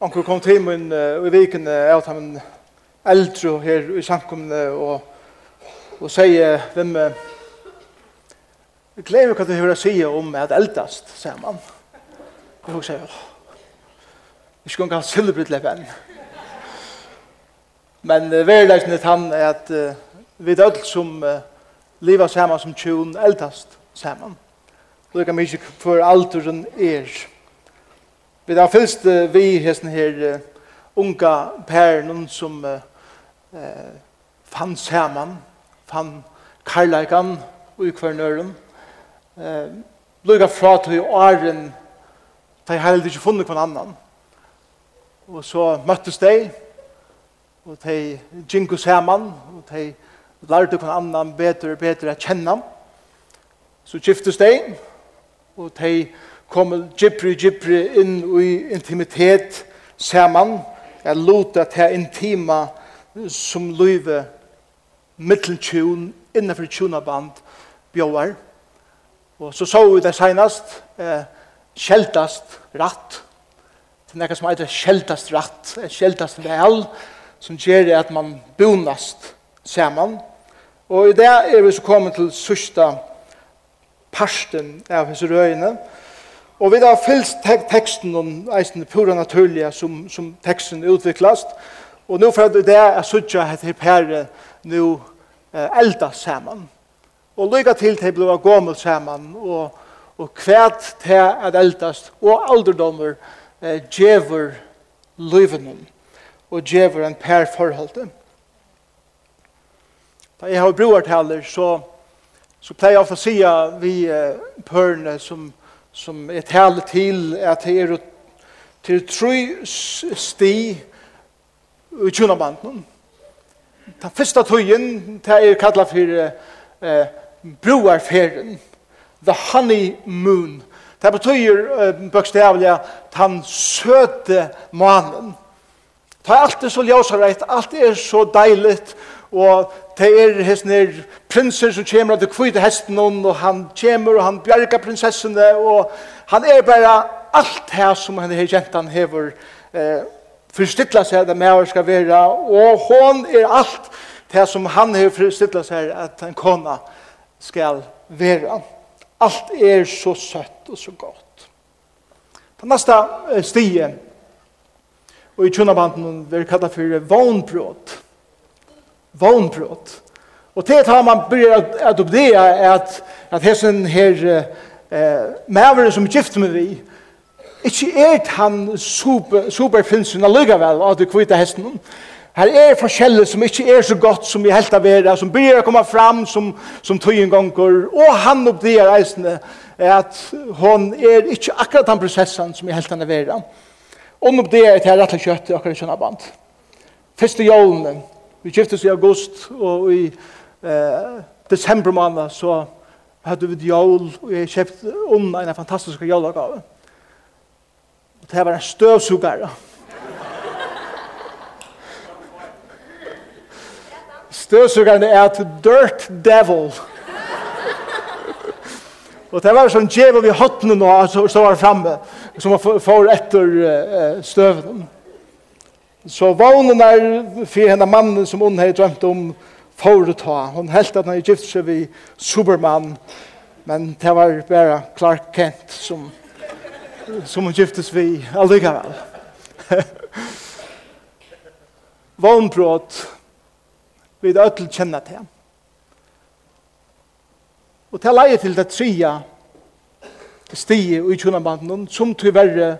Onkel kom til min uh, i viken uh, av han eldre her i samkomne og, og sier hvem uh, jeg gleder hva du hører å si om at eldast, sier man. Og hun sier, vi skal ikke ha silvbritt lepp enn. Men uh, verleisen er han er at uh, vi er ødel som uh, livet sammen som tjuen eldast sier man. det kan mye for alderen er. Vi har fylst vi hesten her uh, unga pæren som uh, uh, fann saman, fann karlægan ui kvernøren. Uh, Lugga fra til åren de har heller ikke funnet hver annan. Og så møttes de, og de ginko saman, og de lærte hver annan bedre og bedre å kjenne. Så giftes de, og de kom gypri gypri inn i intimitet saman, er luta til intima som løyve mitteltjun innenfor tjunaband bjóar. Og så så vi det senast, eh, kjeltast ratt, til nekka som eitir kjeltast ratt, kjeltast vel, som gjør at man bonast saman. Og i det er vi så kommet til sørsta parsten av hans røyene, Og vi har fyllt teksten om eisen pura naturliga som, som teksten utviklast. Og nu for at det er suttja at her pære nu eh, elda saman. Og lykka til til blei gommel saman og, og kvæt til at eldast og alderdommer eh, djever løyvenom og djever en pær forholdet. Da jeg har broartaler så, så pleier jeg ofta å si vi eh, pørene som som er tale til at det er til tru sti i tjunabanden. Den første tøyen, det er kallet for eh, broarferien, the honeymoon. Det betyr eh, bøkstavlig den søte manen. Det er alltid så ljøsareit, alt er så deiligt, og det er hessene prinser som kommer til kvite hesten og han kommer og han bjerger prinsessene og han er bare alt her som henne her jentan hever eh, forstilla seg det med skal være og hon er alt det som han hever forstilla seg at en kona skal være alt er så søtt og så godt på neste stie og i tjunabanden vil kalla for vognbrott. Og til tar man börjar at, at oppdea at, at hessen her eh, maveren som gifter med vi, ikke er han super, superfinsen allugavel av det kvita hesten. Her er forskjellig som ikke er så godt som vi helt av vera, som byrjar å komme fram som, som tøyen gonger, og han oppdeger eisene at hon er ikke akkurat den prosessen som vi helt av vera. Og oppdeger til rett og kjøtt i akkurat kjønna band. Første jålene, Vi kiftes i august, og i eh, desember måned så hadde vi jól, og jeg kjøpt om en fantastisk jólagave. Og det var en støvsugare. Støvsugaren er et dirt devil. Og det var sånn djevel i høttene nå, så var framme, som var for etter støvnen. Så vånen er for henne mannen som hun har drømt om foreta. Hun helt at han er gift seg ved Superman, men det var bare Clark Kent som, som hun giftes ved allikevel. Vånbrot vi ødel kjenner til. Og til leie til det tria stiget i kjønnabanden som tyverre verre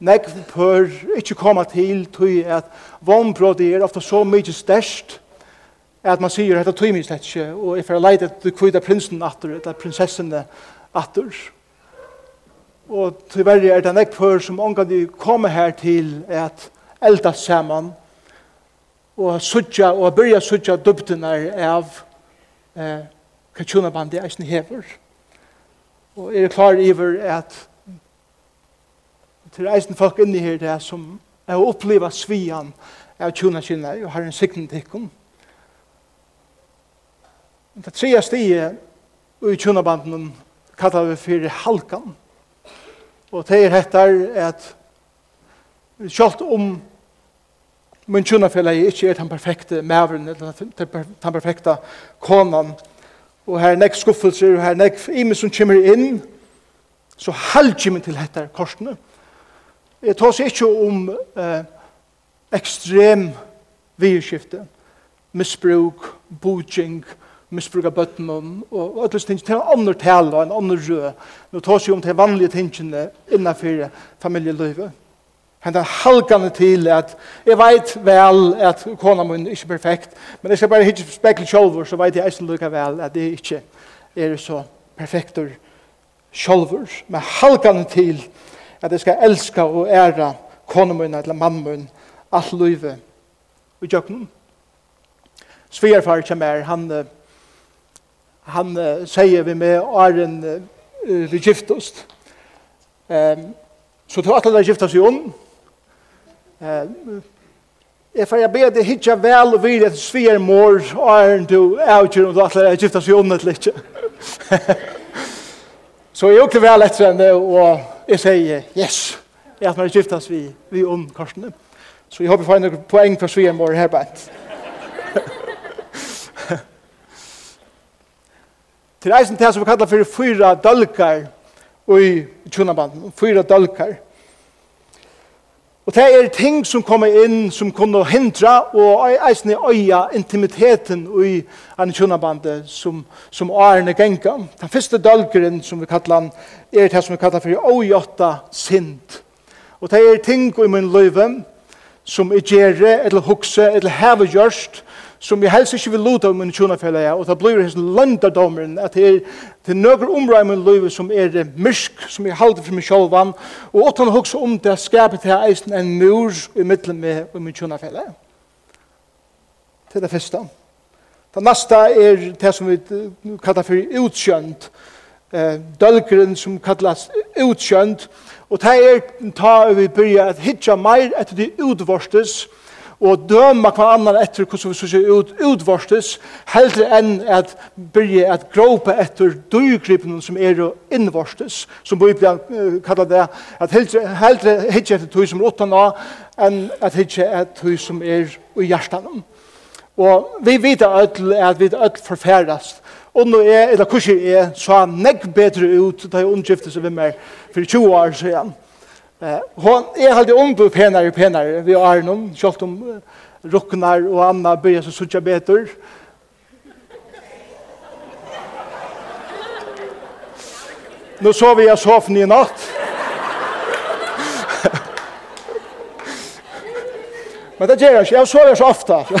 nek pør ikkje koma til tøy at vannbrådet er ofta så mykje størst at man sier at det tøy mykje slett og if er leit at du kvita prinsen atur at prinsessene atur og tyverri er det nek pør som omgang de koma her til at elda saman og sutja og byrja sutja dubdina av eh, kachunabandi eisne hever og er klar iver at til reisen folk inni her det som er å oppleva svian av tjona kina og har en sikten til tikkum. Det tredje stiget i tjona banden kallar vi for halkan. Og det er hettar at kjalt om min tjona er ikke er den perfekte maveren eller den perfekte konan og her er nek skuffelser og her er nek imen som kommer inn så halvkjimmen til hettar korsene. Jeg tar seg ikke om eh, ekstrem virkskifte, misbruk, bojing, misbruk av bøtten og alle tingene til en annen tale, en annen rød. Nå tar seg om til vanlige tingene innenfor familielivet. Han er halgande til at jeg vet vel at kona min er ikke perfekt, men jeg skal bare hitte spekkel sjolver, så vet jeg eisen lukka vel at jeg ikke er så perfekter sjolver. Men halgande til at jeg skal elska og æra min eller mann min alt løyve i djøknum. Svigerfar kommer, er, han, han uh, sier vi med åren uh, vi giftost. Um, så tror jeg til alle gifta seg om. Um, jeg får jeg be deg hitja vel og vire etter svigermor åren du avgjør om du at alle gifta seg om et litt. så jeg åkte vel etter henne og jeg sier yes, jeg har man skiftas vi, vi om korsene. Så jeg håper jeg får en poeng for svien vår her bænt. Til eisen til som vi kallar for fyra dølkar i tjunabanden, fyra dølkar. Og det er ting som kommer inn som kunne hindra og eisne øya intimiteten i en kjønnabandet som, som årene genga. Den første dølgeren som vi kallar han er det som vi kallar for øyåtta sind. Og det er ting i min løyve som jeg gjerre eller hukse, eller heve gjørst, som jeg helst ikke vil luta om min tjonafellet, og det blir hans landadommeren, at det er til nøkker områd i min liv som er myrsk, som jeg halder for min sjålvan, og åttan hoksa om det skapet til eisen en mur i middelen med og min tjonafellet. Til det første. Det neste er det som vi kallar for utkjønt, dølgren som kallas utkjønt, og det er ta vi byrja at hitja meir etter de utvorstes, og og døma hver annan etter hvordan vi skal ut, utvarstes, heldre enn at byrje at gråpe etter døygripen som er innvarstes, som Bibelen uh, kallar det, at heldre, heldre hitje etter tøy som er åttan av, enn at hitje etter tøy som er i hjertan. Og vi vet at vi er forfærast, Og nå er, eller hvordan er, så er nekk bedre ut da jeg omgiftet seg ved meg for 20 år siden. Eh, hon är alltid ombu penare penare vi har någon kört om rocknar och Anna börjar så sucha betor. Nu sov jag soffan i natt. Men det gör jag inte. Jag sover så ofta.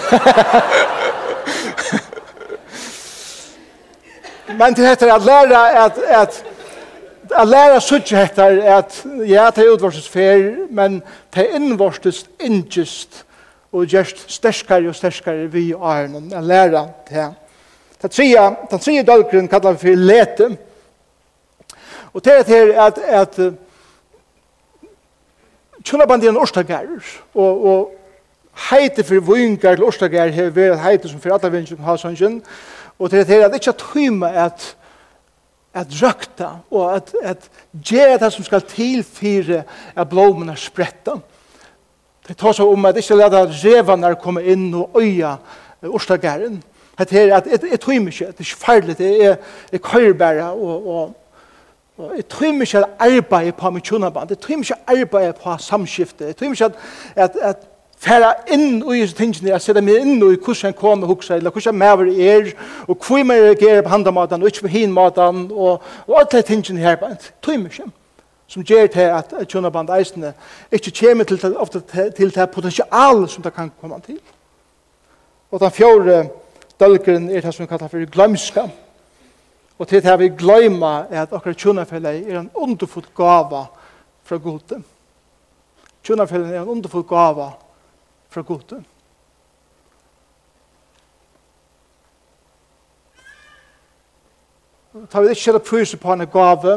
Men det heter att lära att, att at læra suttje hettar at ja, det er utvorses fer, men det er innvorses ingest og gjerst sterskare og sterskare vi og æren at læra det. Det tredje, det tredje dølgren kallar vi for lete. Og det er til at, at Tjønabandi er en årstagærer, og, og heite for vungar til årstagærer har vært heite som for alle som har sannsyn, og det er til at det ikke er tyma at at røkta og at, at gjøre det som skal tilfyre at blomene spretta. Det tar seg om at ikke lade revene komme inn og øya Ørstagæren. Det er at jeg, tror ikke, det er ikke ferdig, det er, er køyrbæra og, og, og jeg tror ikke at arbeid på mitt kjønnaband, jeg tror ikke at arbeid på samskiftet, jeg tror ikke at, at, at færa inn i disse tingene, jeg sette meg inn i hvordan han kom og hukser, eller hvordan maver er, og hvor man reagerer på handamaten, og ikke på hinmaten, og, og alle de tingene her, bare tog meg ikke, som gjør til at tjønnaband eisene ikke kommer til, ofte til det potensial som det kan komme til. Og den fjore dølgeren er det som vi kallar for glømska, og til det vi gløyma er at akkurat tjønnafellet er en underfull gava fra Gode. Tjønnafellet er en underfull gava fra Gode. Ta vi ikke kjøle pryser på henne gave,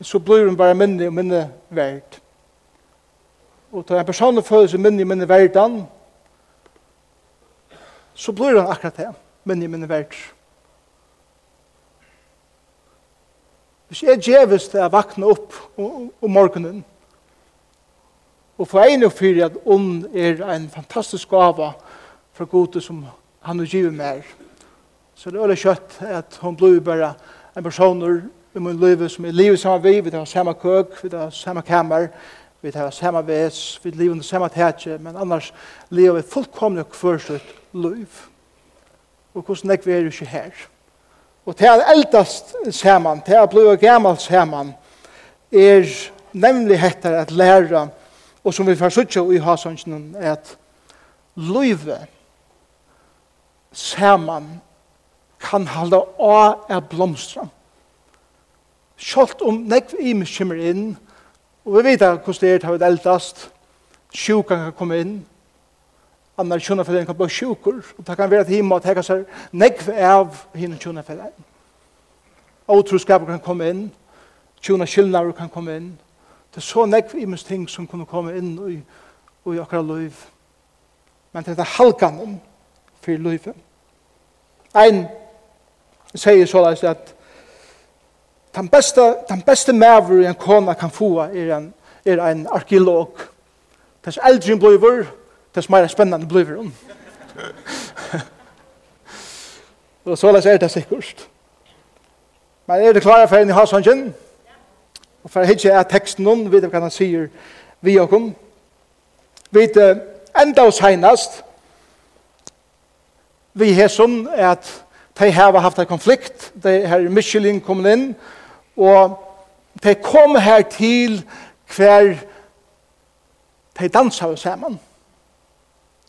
så blir hun bare minne og minne verd. Og ta en person føler seg minne og minne verden, så blir hun akkurat det, minne og minne verd. Hvis jeg djeves til å vakne opp om morgenen, Og for en og fyrir at ond er en fantastisk gava for gode som han har givet mer. Så det er veldig kjøtt at hun blir bare en person i min liv som er livet samme vi, vi tar samme køk, vi tar samme kammer, vi tar samme ves, vi lever under samme tætje, men annars lever vi fullkomne kvørstøtt liv. Og hvordan er vi er ikke her. Og til at eldast saman, til at blir gammalt saman, er nemlig hettar at læra og som vi får suttje i hasansjen, er at løyve saman kan halda av er blomstra. Sjalt om nekv imes kommer inn, og vi vet hvordan det er til å eldast, sjukan kan komme inn, annar tjunafellin kan bli sjukur, og det kan være til hima og teka seg nekv av hinn tjunafellin. Otroskap kan komme inn, tjuna skillnader kan komme inn, Det er så nekv imens ting som kunne komme inn i, i akkurat liv. Men det er halkanen for livet. Ein sier så leis at den beste, den beste maver en kona kan få er en, er en arkeolog. Dess eldre en bliver, dess mer spennende bliver hun. Og så leis er det sikkert. Men er det klare for en i halsangen? Ja. Og for hitje er teksten om, vet du hva han sier vi og om. Vi enda og heinast, vi har sånn at de har haft en konflikt, de har Michelin kommet inn, og de kom her til hver de dansa sammen.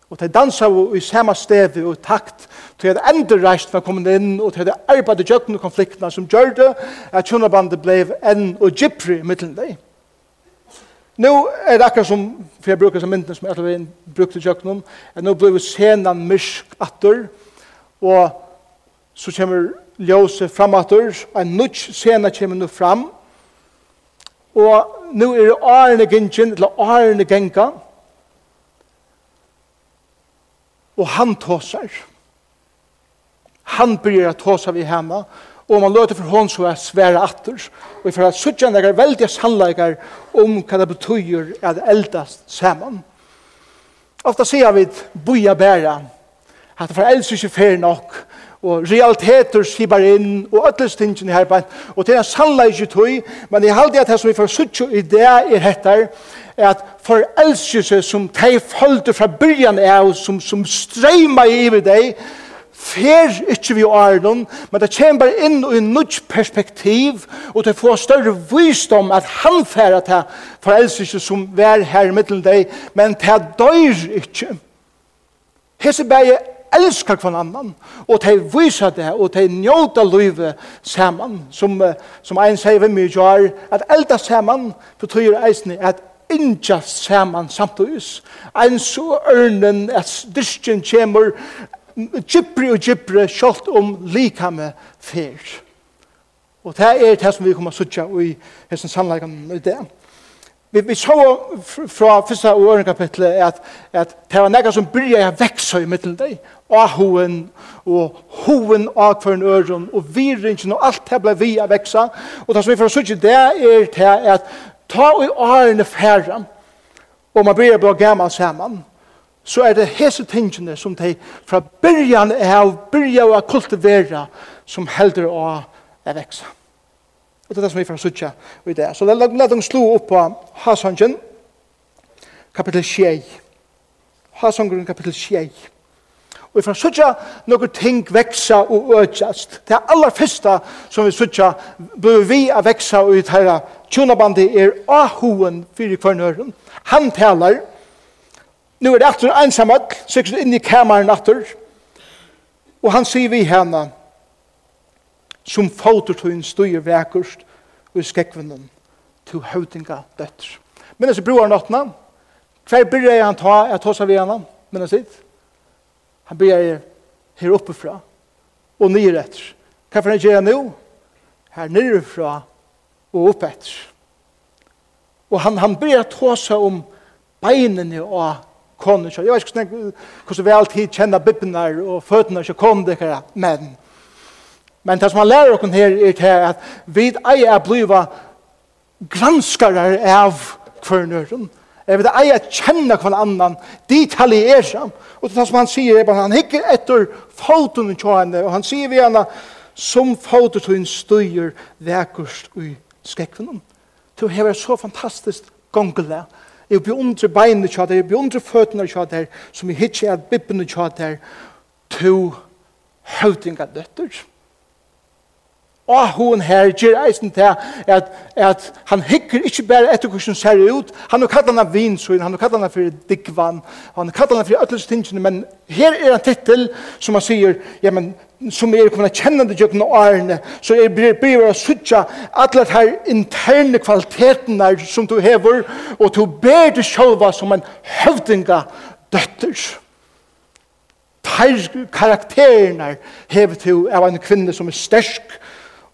Og de dansa i samme stevi og takt til at enda reist var kommet inn og til at arbeidde i jøkken og konfliktene som gjør det at tjonabandet ble enn og gypri i mittelen deg. Nå er det akkurat som, for jeg bruker som myndene som jeg har brukt i jøkken, at nå ble senan mysk atter og så kommer ljøse fram atter og en nudj sena kommer nå fram og nå er det årene gingen, eller årene gengen, og han tåsar. Han byrjar at tåsa vi hemma, og man løter for hon så er svære atter, og for at suttjan er veldig sannleikar om hva det betyr at eldast saman. Ofta sier vi boja bæra, at for eldst ikke fer nok, og realiteter skibar inn, og ødelstingene her, og det er sannleikar tøy, men jeg halde at det som vi får suttjo i det er hettar, at forelskelse som de følte fra byrjan av, som, som streima i deg, fer ikkje vi åren, men det kommer bare inn i nødt perspektiv, og det får større visdom at han fer at jeg forelskelse som vær her middelen deg, men det døyr ikkje. Hese bæge elskar kvann annan, og de viser det, og de njóta livet saman, som, som ein sier vi mye gjør, at elda saman betyr eisne at inja saman samtugis. Ein så ørnen at dyrkjen kjemur gypri og gypri sjalt om likame fyr. Og det er det som vi kommer sutja i hessen sannleikan i det. Vi, vi så fra første og øren kapitlet at, at det var nekka som byrja jeg veksa i middelen deg. Ahoen og hoen av kvarn øren og virringen og alt det ble vi a veksa. Og det som vi får sutja det er det at ta i årene færre, og man blir bra gammel sammen, så er det hese tingene som de fra byrjan av, byrja av kultivera, som helder å er veksa. Og det er det som vi får sutja i det. Så la dem slå opp på Hasangen, kapittel 6. Hasangen, kapittel 6. Og får suttja nokkur ting veksa og økjast. Det er aller første som vi suttja bør vi a veksa og ut herra tjonabandi er ahoen fyrir kvarnøren. Han talar. Nu er det aftur einsamall, sikkert inn i kameran aftur. Og han sier vi henne som fotortøyen støyer vekkust og skekvinnen til høytinga døtter. Men er broer nåttene, hver byrja han ta, jeg tåsa vi henne, men jeg sitt, Han ber jeg her oppe fra, og nye etter. Hva for han gjør nå? Her Här fra, og oppe etter. Og han, han börjar ta seg om beinene og konen. Jeg vet ikke hvordan vi alltid kjenner bibbene og føttene og konen dere, men men det som han lærer oss her er til at vi er bliva granskere av kvørnøren. Jeg vil eie kjenne hver annan, detaljere. Og det er som han sier, han hikker etter foten til henne, og han sier vi henne, som foten til henne styrer vekkust i skrekvenen. Det er så fantastisk gongelig. Jeg beundrer beinene til henne, jeg beundrer føttene til henne, som jeg hikker at bippene til henne, to høvdinga døtter. Og hun her gjør eisen til at, at han hikker ikke bare etter hvordan ser ut. Han har kallet henne vinsøyen, han har kallet henne for digvan, han har kallet henne for ødelse tingene, men her er en titel som han sier, ja, men som er kommet kjennende gjøkken og ærene, så er det blir å suttje alle de her interne kvalitetene som du hever, og du ber deg selv som en høvdinga døtters karakterene hever til av en kvinne som er stersk,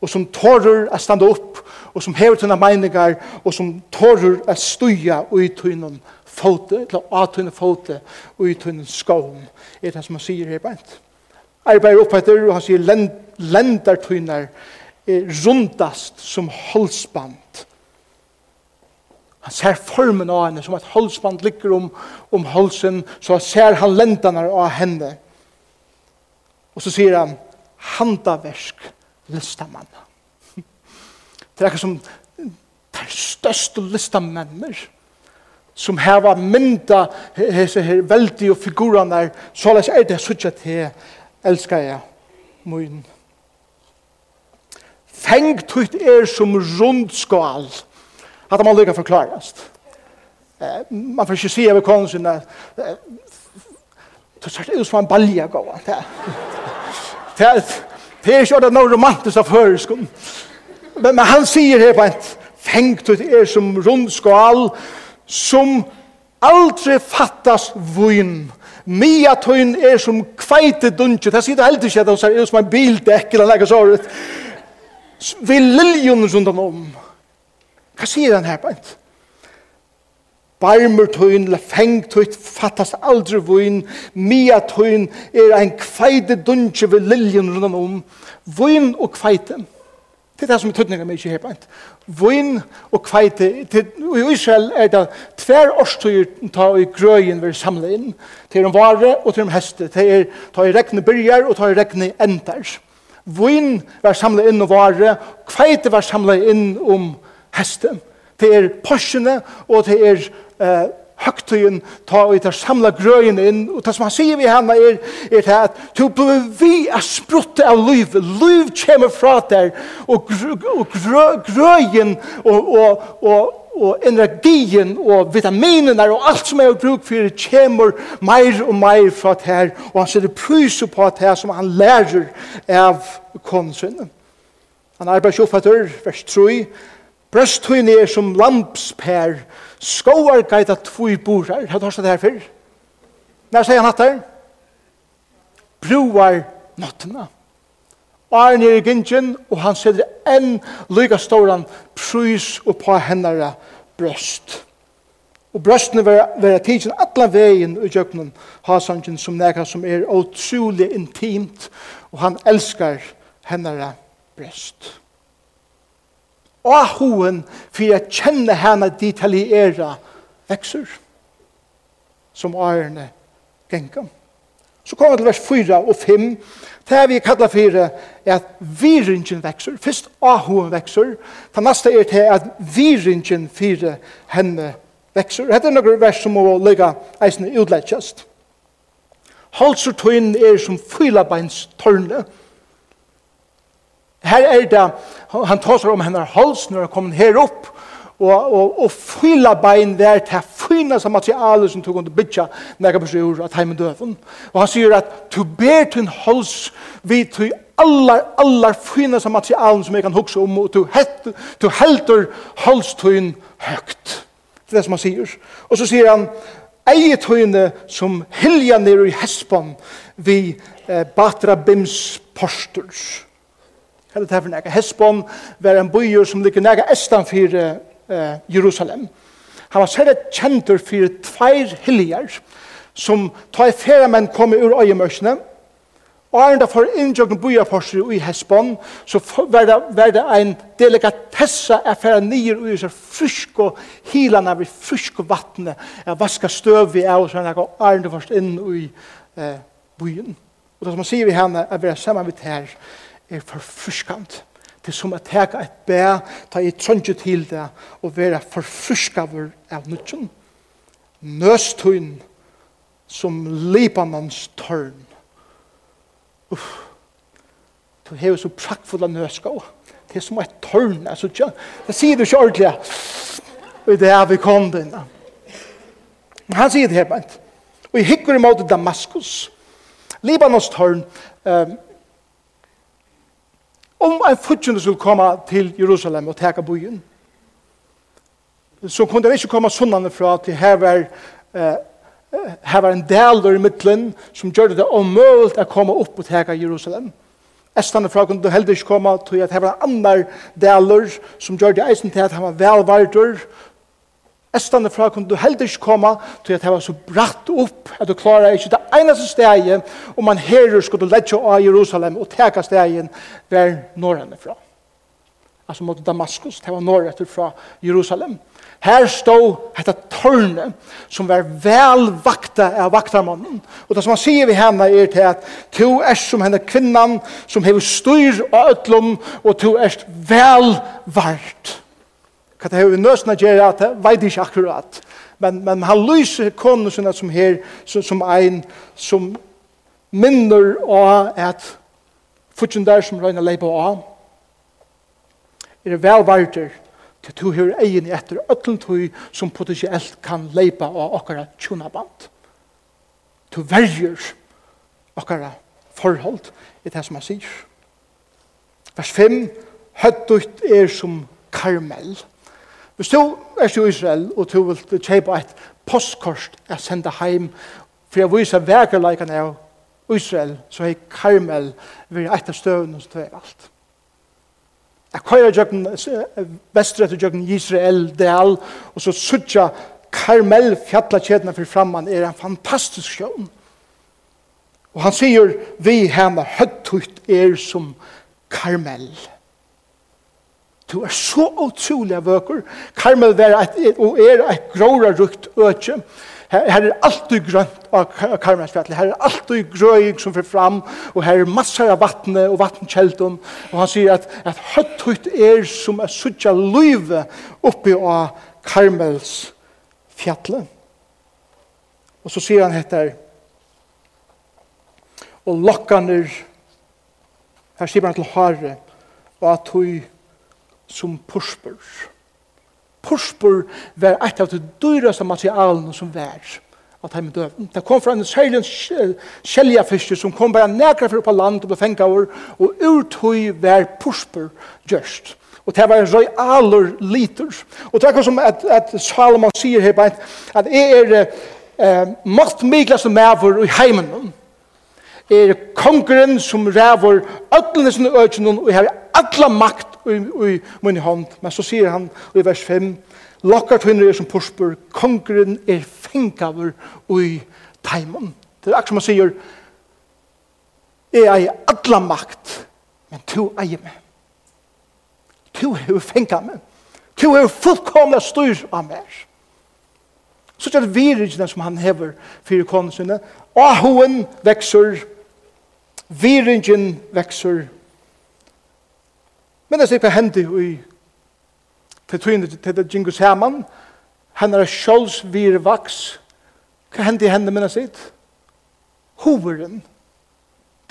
og som tårer å standa opp, og som hever tøyne meninger, og som tårer å stuja ui tøyne fote, eller å tøyne fote, ui tøyne skån, er det som han sier her beint. Arbeider opp etter, og han sier lend, tøyne er rundast som halsband. Han ser formen av henne som at halsband ligger om, om halsen, så han ser han lendene av henne. Og så sier han, handaversk listamann. Det er ikke som de største listamennene som heva mynda hese her veldige figurene såleis er det sånn at jeg elsker jeg min. Fengt ut er som rundskål. At man lykker forklarast. Eh, man får ikke si over sin at eh, det er ut som en balja gå. Det er Det er ikke det noe romantisk av føreskum. Men, men han sier her på en fengt ut er som rundskål, som aldri fattas vun. Mia tøyn er som kveite dunje. Det sier det heldig ikke at han er som en bildekk eller noe sånt. Vi liljon rundt om. Hva sier han her på en? barmer tøyn, le feng tøyt, fattas aldri vun, mia tøyn er ein kveide dunje ved liljen rundan om. Vun og kveite. Det er det som er tøytninga med ikke hebant. Vun og kveite, i Israel er det tver årstøyr ta i grøyen ved samle inn. til er om vare og til om heste. til er ta i rekne byrjar og ta i rekne endar. Vun var samle inn og vare, kveite var samle inn om heste. Det er porsjene og det er eh, høgtøyen, ta og ta samla grøyen inn, og det som han sier vi henne er, er det at to blir vi er sprutte av liv, liv kommer fra der, og, grø, grøyen, og, og, og, og energien, og vitaminer, og alt som er bruk for det, kommer mer og mer fra der og han sier prys på det her som han lærer av konsen. Han arbeider jo for vers 3, Brøsthøyne er som lampspær, skoar gaita tvoi borar, har du hørt det her før? Når sier han at der? Broar nottena. Arne er i gynjen, og han sier enn lyga ståran prøys og på hennara brøst. Og brøstene vera, vera tidsin atla vegin i jøknen hasangen som nega som er utrolig intimt, og han elskar hennara brøst og hoen for jeg kjenner henne detaljera vekser som ærene genga. Så kommer til vers 4 og 5. Det vi kallar for er at viringen vekser. Først ahoen vekser. Det neste er til at viringen for henne vekser. Dette er noen vers som må ligge eisen utlettjast. Halsertøyen er som fylabeins tørne. Halsertøyen Her er det, han tar om henne hals når han kommer her opp, og, og, og fylla bein der til fyna som materialet som tog under bytja nega på sjur at heimen døven. Og han sier at du ber til hals vi til allar, allar fyna som materialet som jeg kan hukse om, og du, het, du helter hals til høgt. Det er det som han sier. Og så sier han, eie tøyne som hilja nere i hespan vi eh, batra bims posters. Hva er det her for nekka? Hesbon, var en byer som ligger nekka estan fyrir eh, Jerusalem. Han var særlig kjentur fyrir tveir hiljar som tar i færa menn kom ur øyemørsene og er enda for innjøkken bojaforser i Hesbon så var det, var det en delikatessa er færa nyer ui så frysk og hilana vi frysk og vattnet er vaska støv vi er og så er det enda først inn i eh, byen og det som han sier vi henne er vi er sammen vidt her er forfriskant. Det er som å jeg et bæ, ta i trønge til det, og være forfriskaver av nødjen. Nøstøyen som Libanons tørn. Uff. Du har så prakkfulla nødskål. Det er som et tørn. Altså, tja, det sier du ikke ordentlig. Og det er vi kom den. Men han sier det her, bant. Og jeg hikker imot Damaskus. Libanons tørn, um, om en fudgjende skulle komme til Jerusalem og teka byen, så kunne det ikke komme sunnene fra til her var, eh, her var en del i midtelen som gjør det omøvult å komme opp og teka Jerusalem. Estene fra kunne heller ikke komme til at her var andre deler som gjør det eisen til at han var velvartur Estande fra kunne du heller ikke komme til at det var så bratt opp at du klarer ikke det eneste stedet om man herer skulle lette av Jerusalem og teka stegen der norrene fra. Altså mot Damaskus, det var norrretter fra Jerusalem. Her stod dette tårnet som var vel vakta av vaktarmannen. Og det som han sier vi henne er til at to er som henne kvinnan som hever styr av øtlom og to er vel vart. Hva det har vi å gjøre at det veit ikke akkurat. Men, men han lyser kone sånn som her, som, som en som minner av at futsen der som røyna leipa av er velvarter til to hører egen etter øtlen tog som potensielt kan leipa av okkara tjonaband. To verger okkara forhold i det som han sier. Vers 5 Høttugt er som karmel. Karmel Hvis du er i Israel, og du vil kjøpe et postkort jeg sende hjem, for jeg viser vekerleikene av Israel, så er Karmel ved et av støvene som er alt. Jeg køyrer jøkken, vestre til jøkken Israel, Deal, og så sutja Karmel fjallakjedene for framman er en fantastisk sjøen. Og han sier, vi henne høttugt er som Karmel. Karmel. Du er så utrolig vøker. Karmel er et, og er et gråra rukt øtje. Her, her er alltid grønt av Karmelsfjallet. Her er alltid grøying som fyrir fram, og her er massar av vattne og vattenkjeldun. Og han sier at, at høtt høtt er som er suttja løyve oppi av Karmelsfjallet. Og så sier han etter og lokkaner, her sier han til hare, og at hun som purspur. Purspur var eit av de dyraste materialene som var av dem døven. Det kom fra en særlig kjeljafiske som kom bare nekra for på land og ble fengt over, og urtøy var purspur gjørst. Og det var en røy røyaler liter. Og det er som at, at Salomon sier her, at, at jeg er eh, maktmiklaste maver i heimen. er kongren som ræver ødlene sine økene, og har alle makt i, i min hånd. Men så sier han i vers 5, Lokkar tøyner er som porspur, kongren er fengaver i taimon. Det er akkur som han sier, jeg eier alla makt, men to eier meg. To er fenga meg. To er fullkomna styr av meg. Så det er virrigene som han hever fyrir konusene. Ahoen vekser, virrigen vekser, Men det er sikkert hendt i til tøyne til det jingus saman. Henne er sjåls virvaks. Hva hendt i henne minna sitt? Hoveren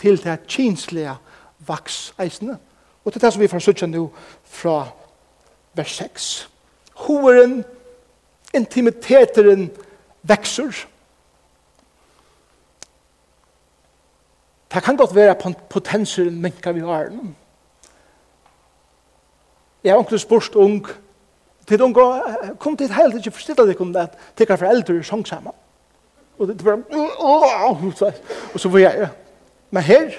til det kinslige vakseisene. Og til det som vi får søtja nu fra vers 6. Hoveren, intimiteteren vekser. Det kan godt være potenseren minka vi har noen. Jeg har onkel spørst ung, til ung, kom til et helt ikke forstille deg om det, til hva foreldre er sånn sammen. Og det var, og så var jeg, men her,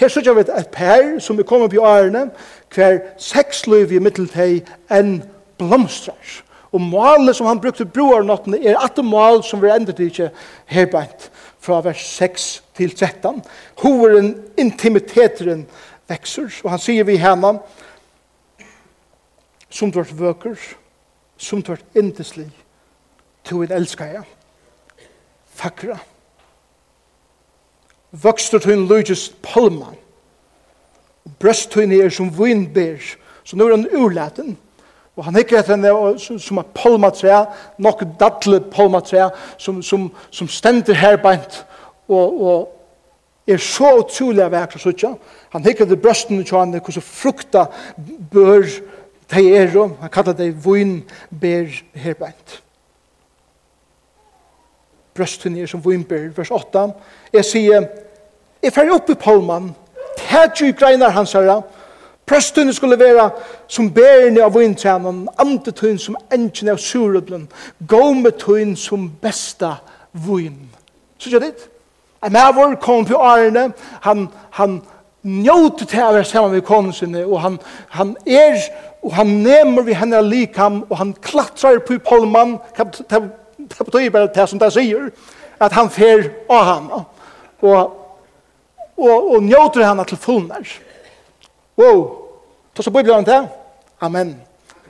her sier vi et per som er kommet på årene, hver seks løyv i middeltid enn blomstrar. Og målet som han brukte broarnottene er at det mål som vi ender til ikke herbeint fra vers 6 til 13. Hoveren, intimiteteren vekser, og han sier vi henne, som du har vøker, som du har indeslig, du vil elska jeg. Fakra. Vokster til en løgjes palman, og en er som vinbær, så nå er han urleten, og han hikker etter henne som er palmatræ, nok dadle palmatræ, som, som, som stender herbeint, og, og er så utrolig av vekk, så ikke? Han hikker etter brøsten til henne, hvordan frukta bør de er, han kallar de vinbær herbent. Brøsten er som ber, vers 8. Jeg sier, jeg fer opp i palman, tæt jo greinar hans herra, Prøstene skulle være som bærene av vintrænen, andetøyen som engen av surublen, gåmetøyen som besta vin. Så gjør det? En mævor kom på Arne, han, han njóti til å være sammen med konen sinne, og han, han er, og han nemer vi henne likam, og han klatrar på polman, det betyr bare det som det sier, at han fer av henne, og, og, og njóter henne til fullnær. Wow, ta så bibelen til, amen.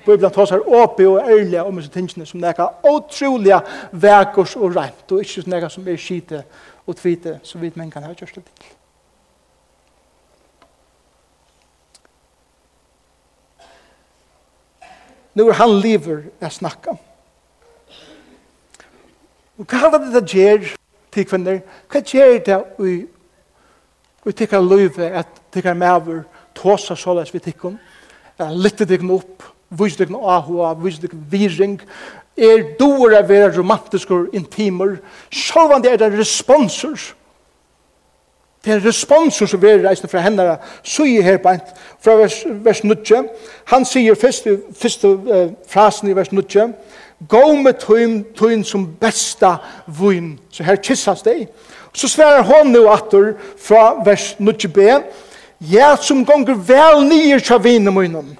Bibelen tar seg åpig og ærlig om disse tingene som nekka utrolig vekkers og rent, og ikke nekka som er skite og tvite, så vidt man kan ha kjørst det til. nu er han lever jeg snakke. Og hva er det det gjør til kvinner? Hva gjør det vi, vi tikkar løyve at tikkar maver tåsa såles vi tikkum. Litte tikkun opp, vis tikkun ahua, vis tikkun viring. Er doer av vera romantiskur intimer. Sjåvan det er det responser Det er responser som vi reisende fra henne, så er her beint, fra vers, vers 9. Han sier først, første uh, frasen i vers 9, «Gå med tøyn, tøyn som besta vun». Så her kissas det. Så sverar hon nu atter fra vers 9b, «Ja, som gonger vel nyer tja vinen munnen,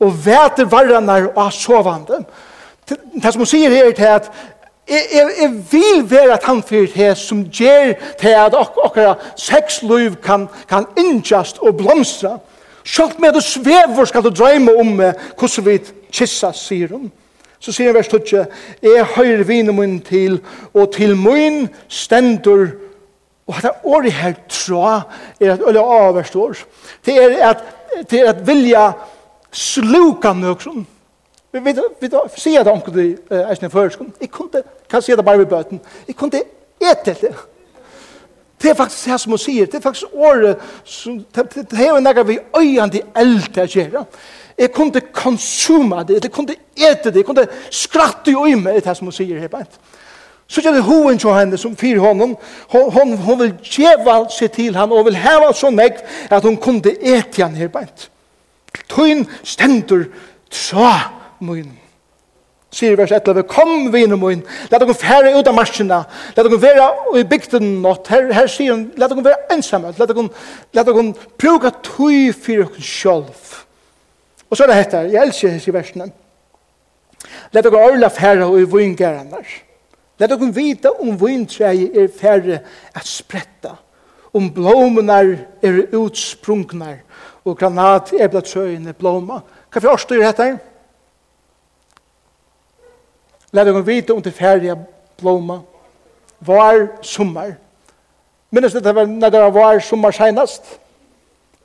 og væter varranar og sovande». Det som hun sier her er til at Jeg, jeg, jeg vil være at han fyrir det som gjør til at ok okkara sexliv kan, kan innkjast og blomstra. Sjalt med du svever skal du drøyme om hvordan vi kissa, sier hun. Så sier han vers 12, jeg høyre vinen min til, og til min stendur Og dette året her tra er at øyla avverst år. Det er at, det er at vilja sluka nøkron. Vi vet vi då ser det onkel det är snä först. Jag kunde kan se det bara vid böten. Jag kunde äta det. Det er faktisk her som hun sier, det er faktisk året som, det er jo vi øyende eld til å gjøre. Jeg kunne konsuma det, jeg kunne ete det, jeg kunne skratte jo i meg, det er som hun sier her beint. Så gjør det hoen til henne som fyr honom, hon, hon vil djeva seg til han, og vil heva så negg at hun kunne ete han her beint. Tøyn stendur tra mun. Sier vers 11, kom vinen mun, let dere fære ut av marsjene, let dere være i bygden nått, her, her sier hun, let dere være ensamme, let dere, let dere bruke tøy for dere selv. Og så er det hette, jeg elsker disse versene. Let dere orla fære i vingarene. Let dere vite om vintreet er fære at spretta, om blomene er utsprungnar, og granat er blått blóma. blåma. Hva for årstår dette her? Lad dere vite om det ferie blomma. Var sommer. Minnes det var når det var sommer senest?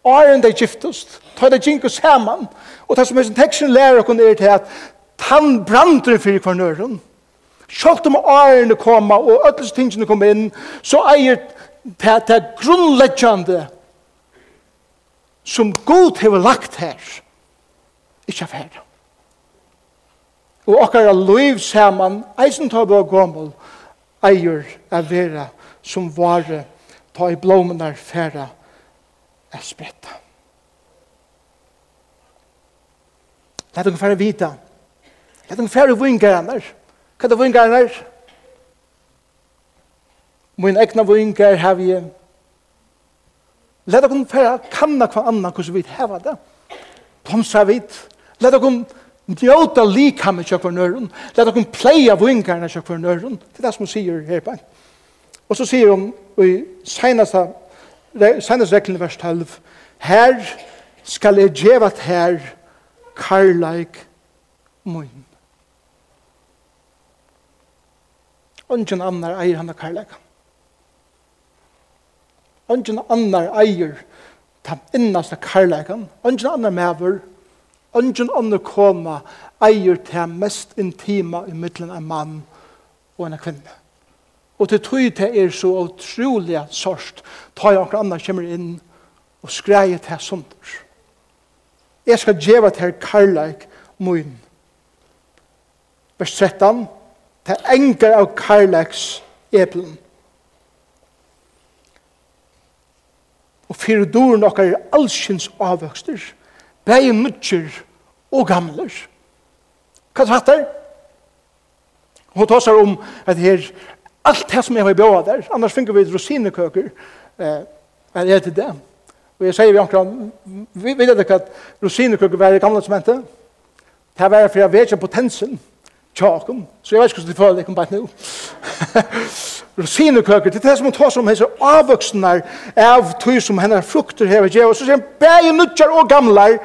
Åren det giftest. Ta det gink og saman. Og det som er sin teksten lærer dere er til at tann brander for hver nøren. Sjalt om årene koma og ødels tingene kom inn, så eier det, det grunnleggjande som Gud har lagt her. Ikke ferdig og okkara liv saman, eisen ta og gommel, eier a vera som vare ta i blomenar færa er spretta. Læt dere færa vita. Læt dere færa vingaranar. Hva er det vingaranar? Min egna vingar har vi. Læt dere færa kanna hva anna hvordan vi heva det. Plomsa vit. Læt dere njóta likhammet kjøk for nøren. Let dere pleie vingarna kjøk for nøren. Det er det som hun sier her på. Og så sier hun i senaste, senaste reglene vers 12. Her skal jeg djevat her karlaik mun. Ongen annar eier han av karlaik. Ongen annar eier den innaste karlaikan. ongen annar mever karlaik Ønsken ånne koma eier til mest intima i middelen av mann og en kvinne. Og til tog til er så utrolig sørst, tar jeg akkurat andre kommer inn og skreier til sunder. Jeg skal gjøre til karlæk mun. Vers 13, til enger av karlæks eplen. Og fyrir doren okkar er allsins avvøkster. Bæg nødger og gamler. Hva er det Hun tar seg om at det er alt det som jeg har bjøret der, annars finner vi rosinekøker, eh, er det til det. Og jeg sier vi omkring, vi vet ikke at rosinekøker var i gamle som hente. Det var for jeg vet ikke potensen tjakum. Så jeg vet ikke hvordan de føler det kom bare nå. Rosinekøker, det er det som hun tar som hese avvoksne av tog som henne frukter her ved djeva. Så sier hun, bæg nudjar og gamlar,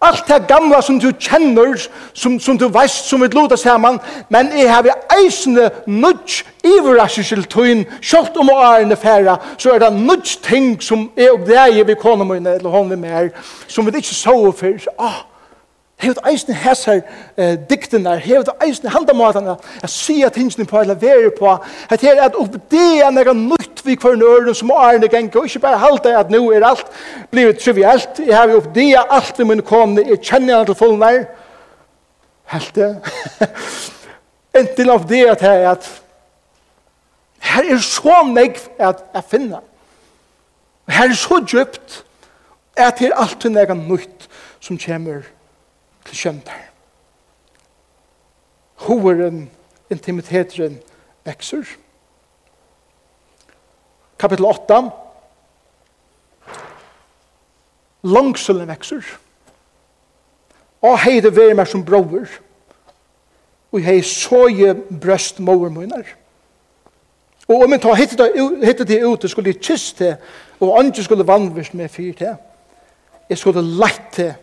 alt det gamla som du kjenner, som, som du veist, som vi luta saman, men jeg har eisende nudj iverraskjel tøyn, kjølt om å ærende færa, så er det nudj ting som er og det er vi koner mine, eller hånden vi mer, som vi ikke så før. Ah, Hevd eisen hessar eh, diktenar, hevd eisen haldamatana, at sia tingene på, eller veri på, at her er at er nega nytt vi kvar nøren som årene genka, og ikke bare halda at nú er alt blivit trivialt, jeg har jo oppdea alt vi mun komne, jeg kjenner han til fullnær, helte, entil det at her at her er så meg at jeg finner, her er så djupt, at her er alt nega nytt som kommer til kjøndar. Hoveren, intimiteten, vekser. Kapitel 8. Langselen vekser. Og hei det vei meg som brover. Og hei såje brøst mover munner. Og om jeg tar hittet det ute, skulle jeg kysse og andre skulle vannvist med fyrt det. Jeg skulle lette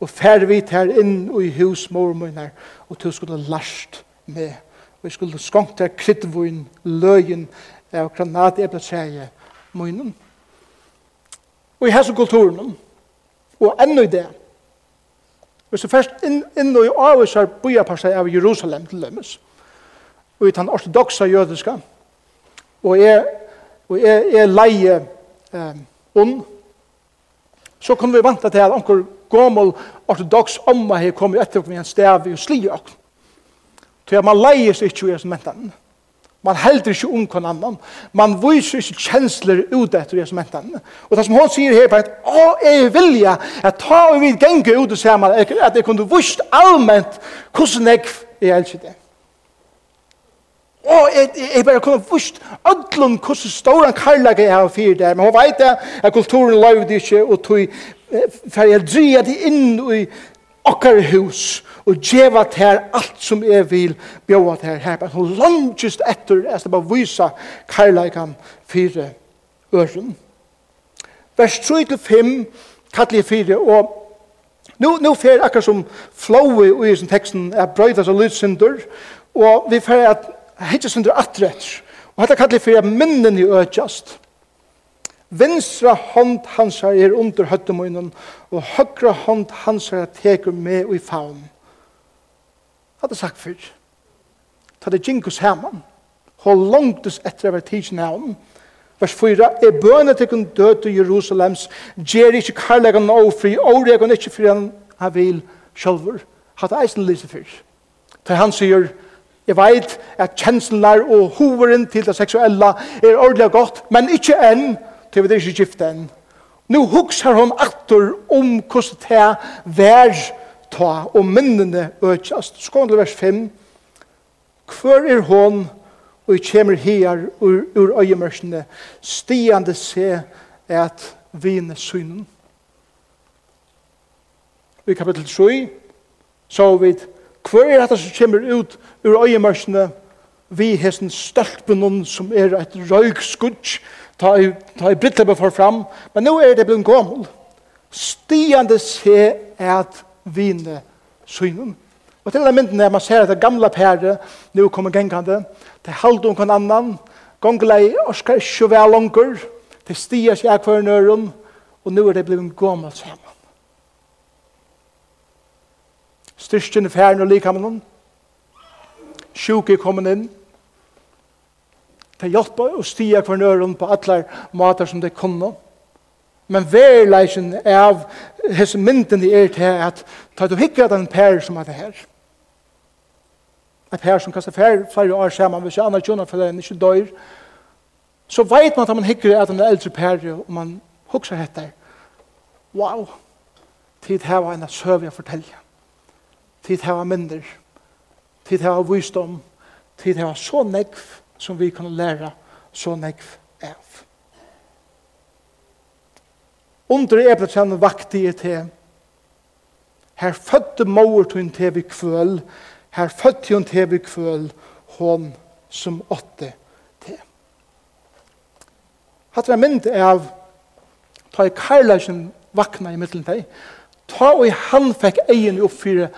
og fer vi her inn i hus mormøyner, og til skulle last med, og jeg skulle skongt der kryddvun løyen av granat ebletreie møynen. Og i hese kulturen, og ennå i det, hvis du først inn, inn og i avvisar byarparsteg av Jerusalem til Lømmes, og i den ortodoxa jødiska, og jeg, og jeg, jeg leie um, ond, så kunne vi vanta til at anker gommel ortodox omma her kommer etter med en stav og sli og Så man leier seg ikke i hans mentan. Man helder ikke om hver annan. Man viser ikke kjensler ut etter i hans mentan. Og det som hun sier her på at å, jeg vilja at ta og vi genge ut og se man at jeg kunne vist allment hvordan jeg er elsker det. Og jeg, jeg bare kunne vust ødlun hvordan stor en karlag jeg har fyrir der, men hun vet det, at kulturen løyvde ikke, og tog for jeg dreier det inn i okkar hus og djeva her alt som jeg vil bjóa her her men hun langtist etter jeg skal bare vysa karlægan fire øren vers 3-5 kallir fire og Nu, nu fer akkar som flowet i sin teksten er brøyda som lydsynder, og vi fer at hitja synder atretter. Og hetta kallir fyrir minnen i økjast. Vinstra hånd hans er under høttemunnen, og høyre hånd hans er teker med i faun. Hadde sagt før. Ta det jinkus heman. Hold langtus etter å være tidsen heman. Vers 4. Er bøne til kun død til Jerusalems, gjer ikke karlagan og fri, og regan ikke fri han han vil sjølver. Hadde eisen lyse før. Ta han sier, Jeg vet at kjenslene og hoveren til det seksuella er ordentlig godt, men ikke enn til vi det ikke gifte enn. Nå hukser hun atter om hvordan det vær ta og minnene økjast. Skåndel vers 5. Hvor er hon og kommer her ur, ur øyemørsene stiande se at vine synen. I kapittel 3 så vi hvor er dette som kommer ut ur øyemørsene vi hesten stølpen som er et røyk skudg ta i, ta i brittleppet for fram, men nå er det blitt gammel. Stiande se at vine synen. Og til den mynden er man ser at det gamle pære nå kommer gengande, det halde om kan annan, gonglei orskar ikke være langer, det stier seg av nøren, og nå er det blitt gammel sammen. Styrstjen i færen og likhamnen, sjuke kommet inn, Det hjelper å stige for nøren på alle måter som det kunne. Men verleisen av hese mynden er til at ta du hikker den per som er det her. Et per som kastar fer flere år sammen, hvis jeg annar kjønner for den ikke dør, så vet man at man hikker at den eldre per, og man hukser etter. Wow! Tid her var en av søv jeg forteller. Tid her var minder. Tid her var visdom. Tid her var så nekv som vi kan læra så nekv av. Under ebletjen vakti i te, her fødde mor til te vi kvøl, her fødde hun te vi kvøl, hon som åtte te. Hatt vi mynd av ta i karlæsjen vakna i middelen deg, ta og han fikk egen opp fyrir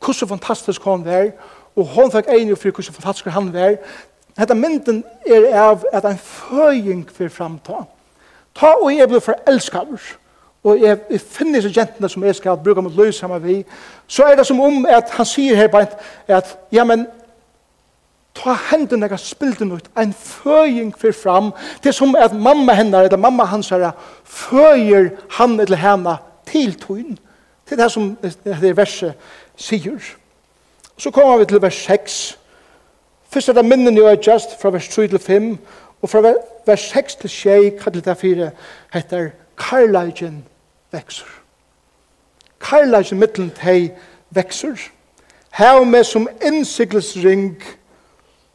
hvordan fantastisk han var, og hon fikk egen opp fyrir hvordan fantastisk han var, Hetta mynden er av at ein føying fyrir framta. Ta og jeg blir forelskaver, og jeg, jeg finner disse jentene som jeg skal bruke mot løs sammen vi, så er det som om at han sier her bare at, ja, men ta hendene jeg har spilt den ut, en føying fyrir fram, til som at mamma henne, eller mamma hans her, føyer han eller henne til tøyen, til det som det verset sier. Så kommer vi til vers 6, Først er det minnen jo er just fra vers 3 til 5, og fra vers 6 til 6, kallet det 4, heter Karlagen vekser. Karlagen mittelen til vekser. Her med som innsiklesring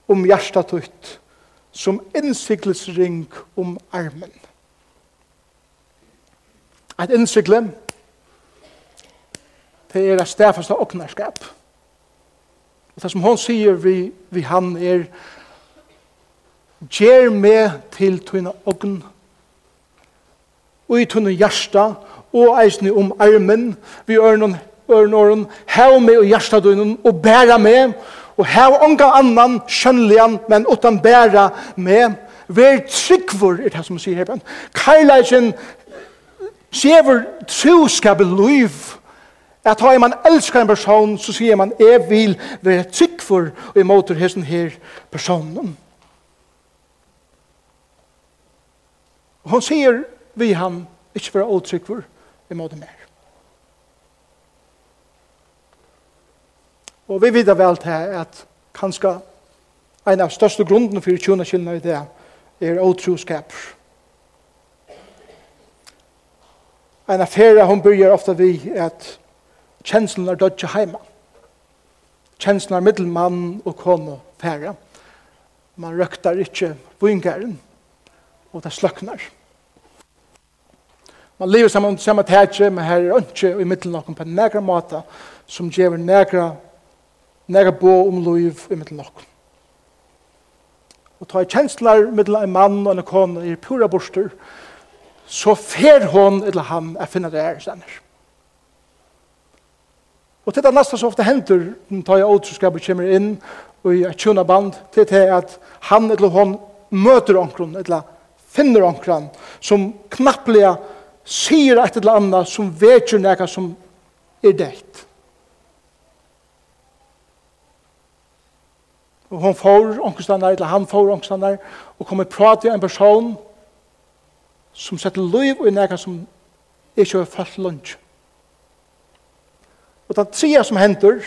om hjertet ut, som innsiklesring om armen. Et innsikle, det er et stedfeste åknerskap. Det Og det som hon sier vi, vi han er Gjer med til tunne ogn og i tunne hjärsta og eisne om armen vi ørnen ørnen hev med og hjärsta dunnen og bæra med og hev onga annan skjønlian men utan bæra med Vær tryggvor, er det som sier her. Karlaisen sever troskapet liv At har man elskar en person, så sier man, jeg vil være trygg for og imot hesten her personen. Og hun sier, vi han, ikke være åtrygg for imot mer. Og vi vet vel til at kanskje en av største grunden for tjona kjellene i det er åtroskap. En affære hun byrger ofte vi at Kjenslen er dødt heima. Kjenslen er middelmann og kone fære. Man røkter ikke vingeren, og det sløkner. Man lever saman samme tætje, men her er ønske i middelen noen på nægra måte som gjør nægra, nægra bo om liv i middelen noen. Og ta kjensler middelen en mann og en kone i pura borster, så fer hon eller han er finna det er stender. Og det er nesten så ofte henter, når tar jeg återskapet kommer inn og i et kjønne band til det at han eller hon møter omkron eller finner omkron som knapplega sier et eller annet som vet jo noe som er det. Og hon får omkronstander, eller han får omkronstander, og kommer prate med en person som setter liv i noe som ikke er fast lunsj. Og det tredje som hender,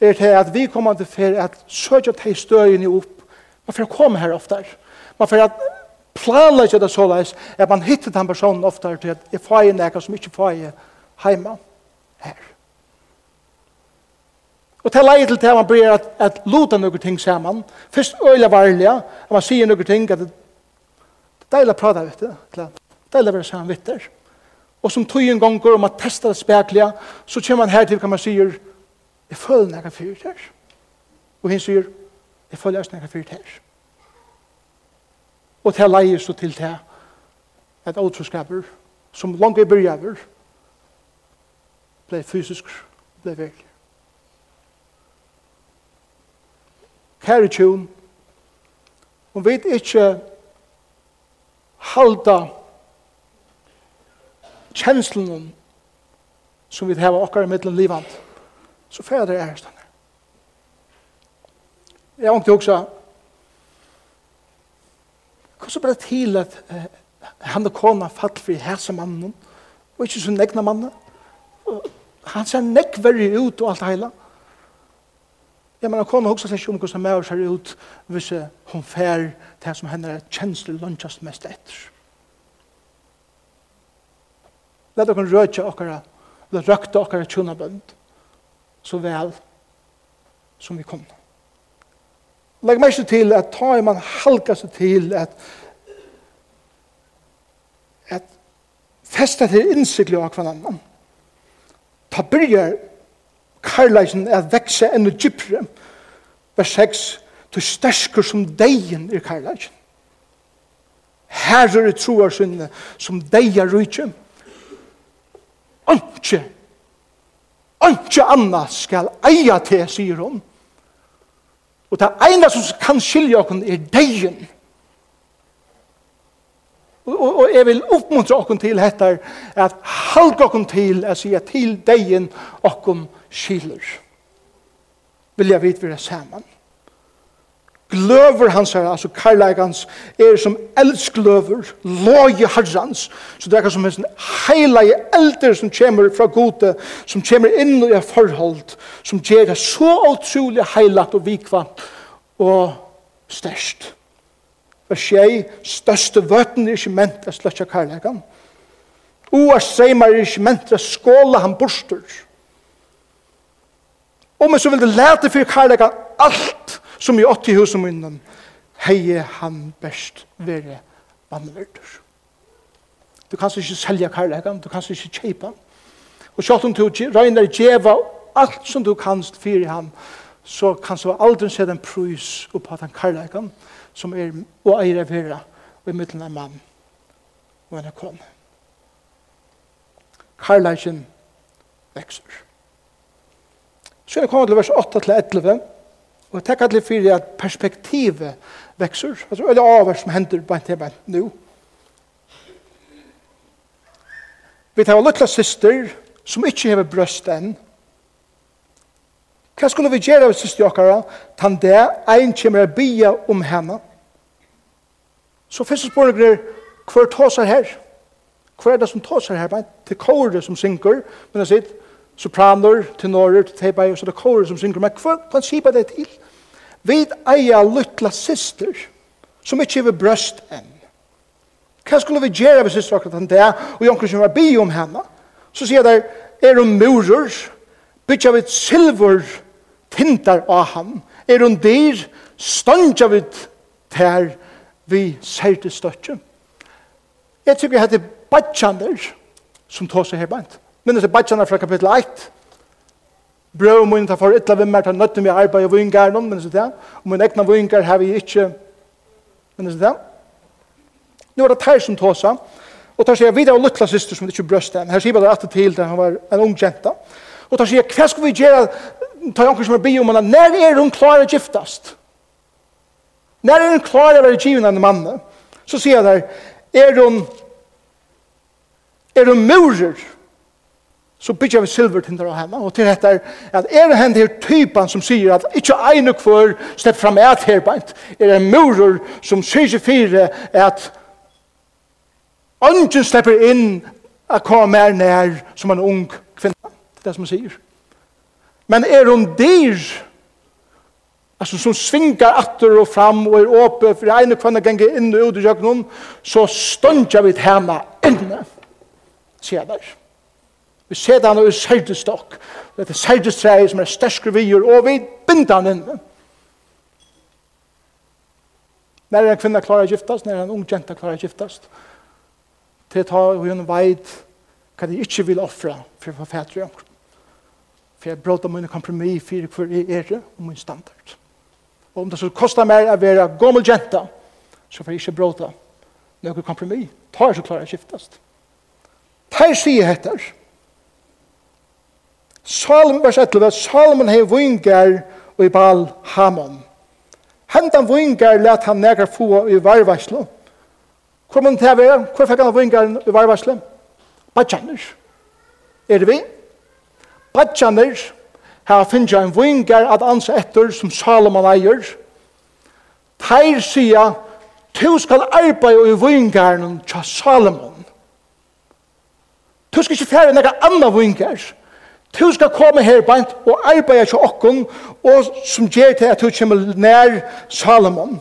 er til at vi kommer til for at søkje til støyene opp. Man får komme her ofte. Man får at planlegge det så leis, at man hittar den personen ofte til at jeg får en eka som ikke får en heima her. Og til leie til det man blir at, at luta noen ting sammen, Først øyla varliga, at man sier noen ting, at det er deilig å prate vet du, det, er deilig å være sammen vitt det og som tog en gang går om at testa det spekliga, så kommer man her til kan man sier, jeg føler nægge fyrt her. Og hun sier, jeg føler også nægge fyrt her. Og til leie så til til at åtroskaper, som langt i byrjaver, ble fysisk, ble virkelig. Kære tjun, om vi ikke halda kjenslen som vi har okkar i middelen livet, så fyrir det er stannar. Jeg har ikke også hvordan ble det til at eh, han og kona fall for hæsa mannen og ikke så negna mannen han ser negg verri ut og alt heila Ja, men kona hugsa seg om hvordan maður ser ut hvis hun fer det som henne er kjensler lunchast mest etter. Lad dere rødja okkara, let røkta okkara tjuna bønd, så vel som vi kom. Legg meg ikke til at ta man halka seg til at at festa til innsikli av hver annan. Ta byrjar karlæsen er vekse enn og gypre. Vers 6, du sterskur som deien i karlæsen. Her er det troar sinne som deia rujtjum. Anke, anke anna skal eia til, sier hun. Og det ene som kan skilja okken er deien. Og, og, og jeg vil oppmuntra okken til hettar at halg okken til, jeg sier til deien okken skiller. jeg vite vi er saman. Gløver hans her, altså karlægans, er som elskløver, loje herrans. Så det er som en heilige eldre som kommer fra gode, som kommer inn i forhold, som gjør det så utrolig heilagt og vikvant og størst. For skjei, største vøten er ikke ment å sløtja karlægan. Og er seimar er ikke ment å skåla han borster. Og men så vil det lete for karlægan alt som i 80 hus om innan, heie han best vere vannverdur. Du kanst ikke selja karlægan, du kanst ikke kjeipa. Og sjalt om du røyner djeva alt som du kanst fyrir han, så kanst du aldri se den prus oppa den karlægan som er og eier vera og i middelen av mann og en kon. Karlægen vekser. Så er det kommet til vers 8-11, Og jeg tenker litt for at perspektivet vekser. Altså, det er avhver som hender bare til meg nå. Vi tar litt syster som ikke har brøst enn. Hva skulle vi gjøre av syster dere? Tan det, en kommer å bia om henne. Så første spørsmål er, hva er tåser her? Hva er det som tåser her? Det er kåre som synker, men det sier, sopraner, tenorer, tebai, og så det kårer som synger, men hva kan skipa det til? Vi eier lytla syster, som ikke er brøst enn. Hva skulle vi gjøre ved syster akkurat enn det, og jonker som var bi om henne? Så sier der, er hun murer, bytja vi silver tintar av ham, er hun dyr, ståndja vi ter vi ser til støtje. Jeg tykker jeg heter badjander, som tar seg her bant. Minnes i bachelorna fra kapittel 1. Brøv mun ta for ytla vimmer ta nøttum vi arbeid og vingar noen, minnes i det. Og min egna vingar har vi ikke, minnes i det. Nå er det tær som tåsa. Og tar sier videre og luttla syster som ikke brøst den. Her sier bare at til da han var en ung jenta. Og tar sier, hva skal vi gjøre? Ta jonker som er bi om henne. Når er hun klar å giftast? Når er hun klar å være givet enn mannen? Så sier jeg der, er hun, er hun murer? så bygger vi silvertinder av henne, og til dette er at er det henne her typen som sier at ikke en og kvar stepp fram et her beint, er det en murer som sier fire at ønsken slipper inn at komme mer nær som en ung kvinne, det er det som han sier. Men er hun dyr, altså som svingar atter og fram og er åpe, for en og kvinne ganger inn og ut i jøkken, så stundjer vi til henne inne, sier jeg der. Vi ser han i særdestokk. Det er særdestreie som er størskere vier, og vi binder han inn. Når en kvinne klarer å giftast, når en ung jenta klarer å giftast, til å ta hun veit hva de ikke vil offre for å få fætre omkring. For jeg bråta mine kompromis for hver jeg er og min standard. Og om det så kostar mer å være gommel jenta, så får jeg ikke bråta noen kompromis. Ta er så klarer jeg giftast. Ta er sier heter, Salm, vers 11, Salmen hei vingar og i bal hamon. Hentan vingar let han negar få i varvarslo. Hvor mun det være? Hvor fikk han vingar i varvarslo? Badjaner. Er det vi? Badjaner har finnja en vingar at ansa etter som Salomon eier. Teir sier, tu skal arbeide i vingaren tja Salomon. Tu skal ikke fære nekka anna vingar. Du skal komme her bant og arbeide til okken, og som gjør til at du kommer nær Salomon.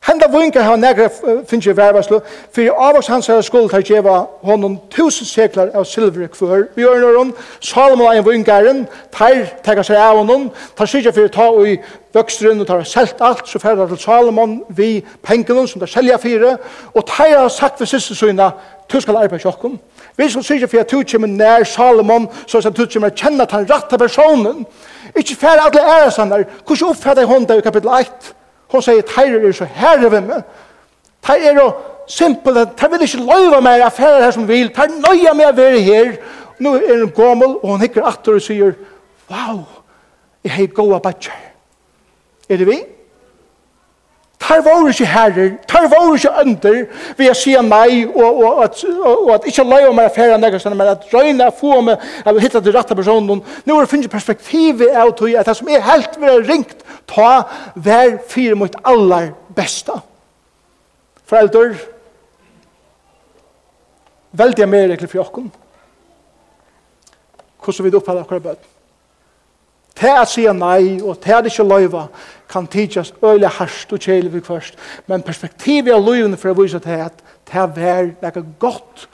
Henda vingar har negra finnje vervarslu, fyrir avvaks hans herra skuld har djeva honom tusen seklar av silver kvör. Vi gjør nøron, Salomon er en vingaren, tar tega seg av honom, tar sikja fyrir ta i vøkstrun og tar selt alt, så fyrir til Salomon vi pengenon som tar selja fyrir, og tar har sagt for siste søyna, tu skal arbeid sjokkum. Vi skal sikja fyrir at tu kjem nær Salomon, så at tu kjem kjenna tan ratta personen. Ikki fyrir alle æresannar, hvordan oppfatter hon det i kapitel 1, Hon sier, teirer er så herre ved meg. Teir er jo simpel, teir vil ikke løyva meg affærer her som vil, teir nøya meg å være her. Nå er hun gammel, og hun hikker atter og sier, wow, jeg har goa badger. Er det vi? Teir var ikke herre, teir var ikke under, vi har sier meg, og, og, at, og at ikke løy om meg affæren der, men at røyne er få meg, at vi hittar til rette personen. Nå er det finnes perspektivet av tog, at det som er helt vil ringt, Ta vær fire mot allar besta. Foreldre, veldig er mer regler for jokken. Hvordan vil du oppfatte akkurat bøtt? Til at sier nei, og til at ikke løyva, kan tidsas øyelig harst og kjelig vi først. Men perspektivet av løyvene for å vise til at det er vær noe godt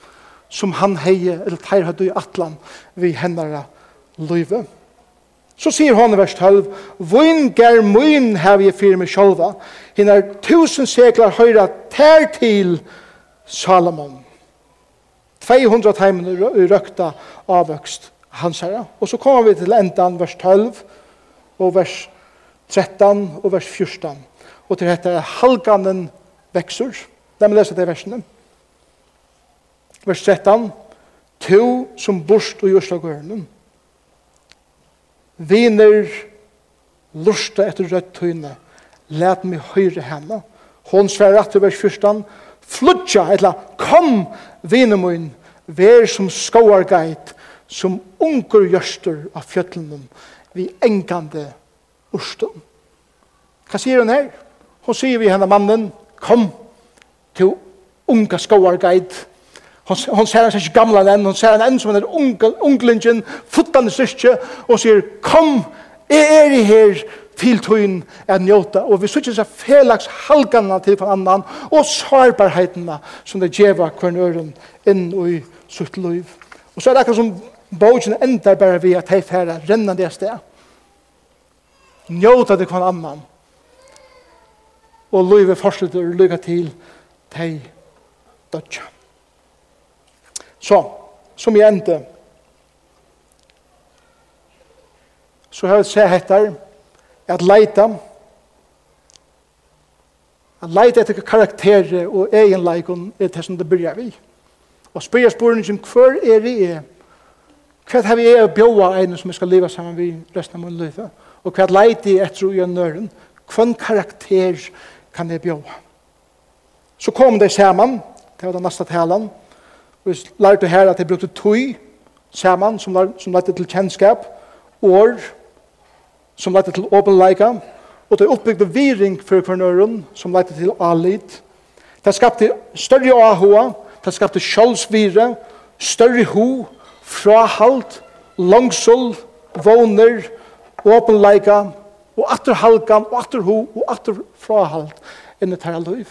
som han heier, eller teir høyde i atlan, vi hennara løyve. Løyve. Så sier han i vers 12, «Voin ger mun hev jeg fyrir meg sjolva, hinn er tusen seklar høyra ter til Salomon». 200 teimen i røkta avvøkst hans herre. Og så kommer vi til endan vers 12, og vers 13 og vers 14. Og til dette er halganen veksur. La meg lese det versene. Vers 13, «Tu som borst og jørslagørnen, Viner, lusta etter rødt tøyne, let meg høyre henne. Hon sverre at vers 14, flutja, etla, kom, viner min, vær som skoargeit, som unger gjørster av fjøtlen, vi engande urstum. Hva sier hun her? Hon sier vi henne mannen, kom, til unga skoargeit, Hon, hon ser hans ikke gamla enn, hon ser han enn som en er unglingen, futtande styrke, og sier, kom, jeg er i her til tøyen er njóta, og vi sier seg felags halgana til for annan, og svarbarheitena som det djeva hvern øren inn i sutt liv. Og så er det akkur som bogen endar bare vi at hei færa rennan det sted. Njóta til hvern annan, og livet fortsetter lykka til tei dodja. Så, som jeg endte, så har jeg sett etter at leita, at leita etter karakterer og egenleikon er det som det begynner vi. Og spyrir spurningen, hver er det er, Hva har vi er å bjóa en som vi skal leva sammen med resten av min liv? Og hva leiti jeg etter å gjøre nøren? hva karakter kan jeg bjóa? Så kom det saman, det var den neste talen, Vi lærte her at jeg brukte tøy sammen som, lær, som lærte til kjennskap, år, som lærte til åpenleika, og det oppbygde viring for kvarnøren, som lærte til alit. Det skapte større ahua, det skapte kjølsvire, større ho, frahalt, langsull, våner, åpenleika, og atterhalkan, og atterho, og atterfrahalt, enn det her liv.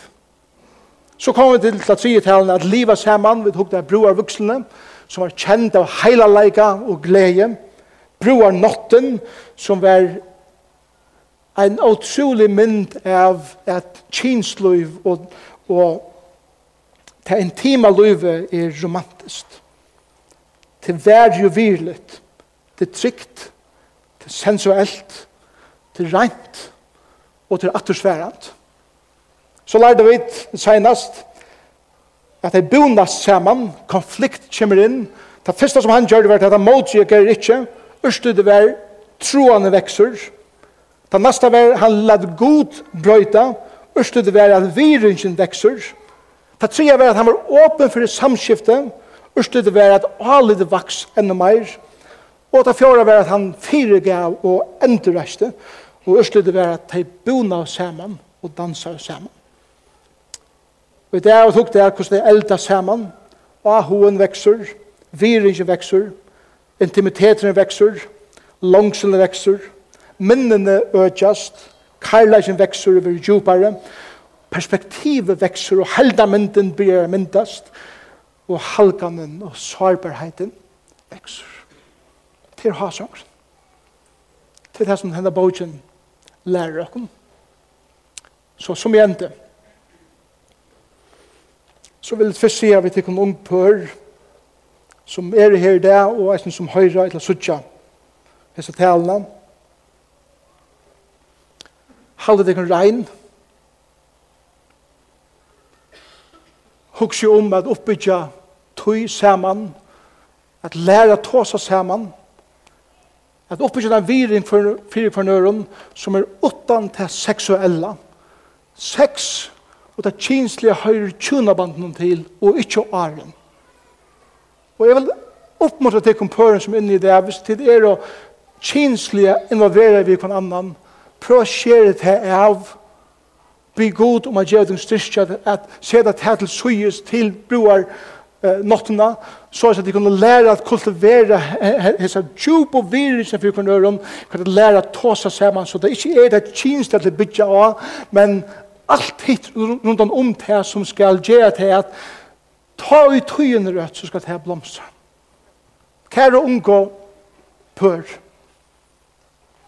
Så kom vi til til tredje talen at livet sammen, vi tok det broar vukslene, som var kjent av heilalega og glede, broar notten, som var en utrolig mynd av at kinsliv og, og det intima livet er romantisk. Det var jo virligt, det er trygt, det sensuelt, det rent, og det er. Så lærte vi senast at det bonas saman, konflikt kommer inn. Det første som han gjør det var at han motgjeker ikke. Ørste det var troende vekser. Det neste var han lad god brøyta. Ørste det var at viringen vekser. Det tredje var at han var åpen for samskiftet. Ørste det var at alle det vaks enda mer. Og det fjorde var at han firegav og endreiste. Og ørste det var at de bonas saman og dansa saman. Og det er har vi tukket er hvordan det elda saman, og hoen vekser, viringen vekser, intimiteten vekser, langselen vekser, minnene økjast, karlæsjen vekser over djupare, perspektivet vekser, og heldamenten blir myndast, og halganen og sårbarheten vekser. Til hasangsen. Til det som henne bogen lærer dere. Så som jeg endte, Så vil jeg først si at vi tar ung pør som er her i dag, og eisen som høyre til Sudja. Hesse talene. Halde deg en regn. Hugs jo om at oppbyggja tøy saman, at læra tåsa saman, at oppbyggja den viring fyrir for nøren som er utan til seksuella. Sex og det kinslige høyre tjunabanden til, og ikke åren. Og jeg vil oppmuntre til kompøren som er inne i det, hvis det er å kinslige involvere vi kon annan, prøv å skjere det av, bli god om å gjøre den styrke, at se det her til suyes, til broar eh, nottene, så at de kunne lære at kultivere hese djup og virisen for kunne gjøre dem, kunne lære at ta seg sammen, så det ikke er det kinslige til bytja av, men alt hitt rundt om det som skal gjøre til at ta i tøyen rødt, så skal det blomstre. Kære unge pør,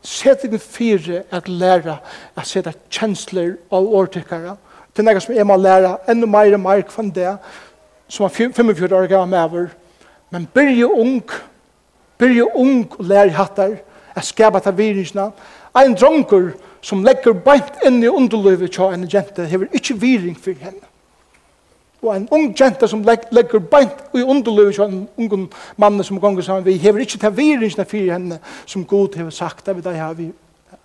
set deg fire at læra at seta kjensler av årtykkere. Det er noe som jeg må læra enda mer og mer kvann det, som er 45 år gammel over. Men byrje ung, byrje ung og lær hattar, at skapa ta virusna. Ein dronker, som legger beint inn i underløyvet til en jente, hever ikke viring for henne. Og en ung jente som legger beint i underløyvet til en ung mann som gonger sammen, vi hever ikke til viringene for henne, som god hever sagt, det vil jeg ha vi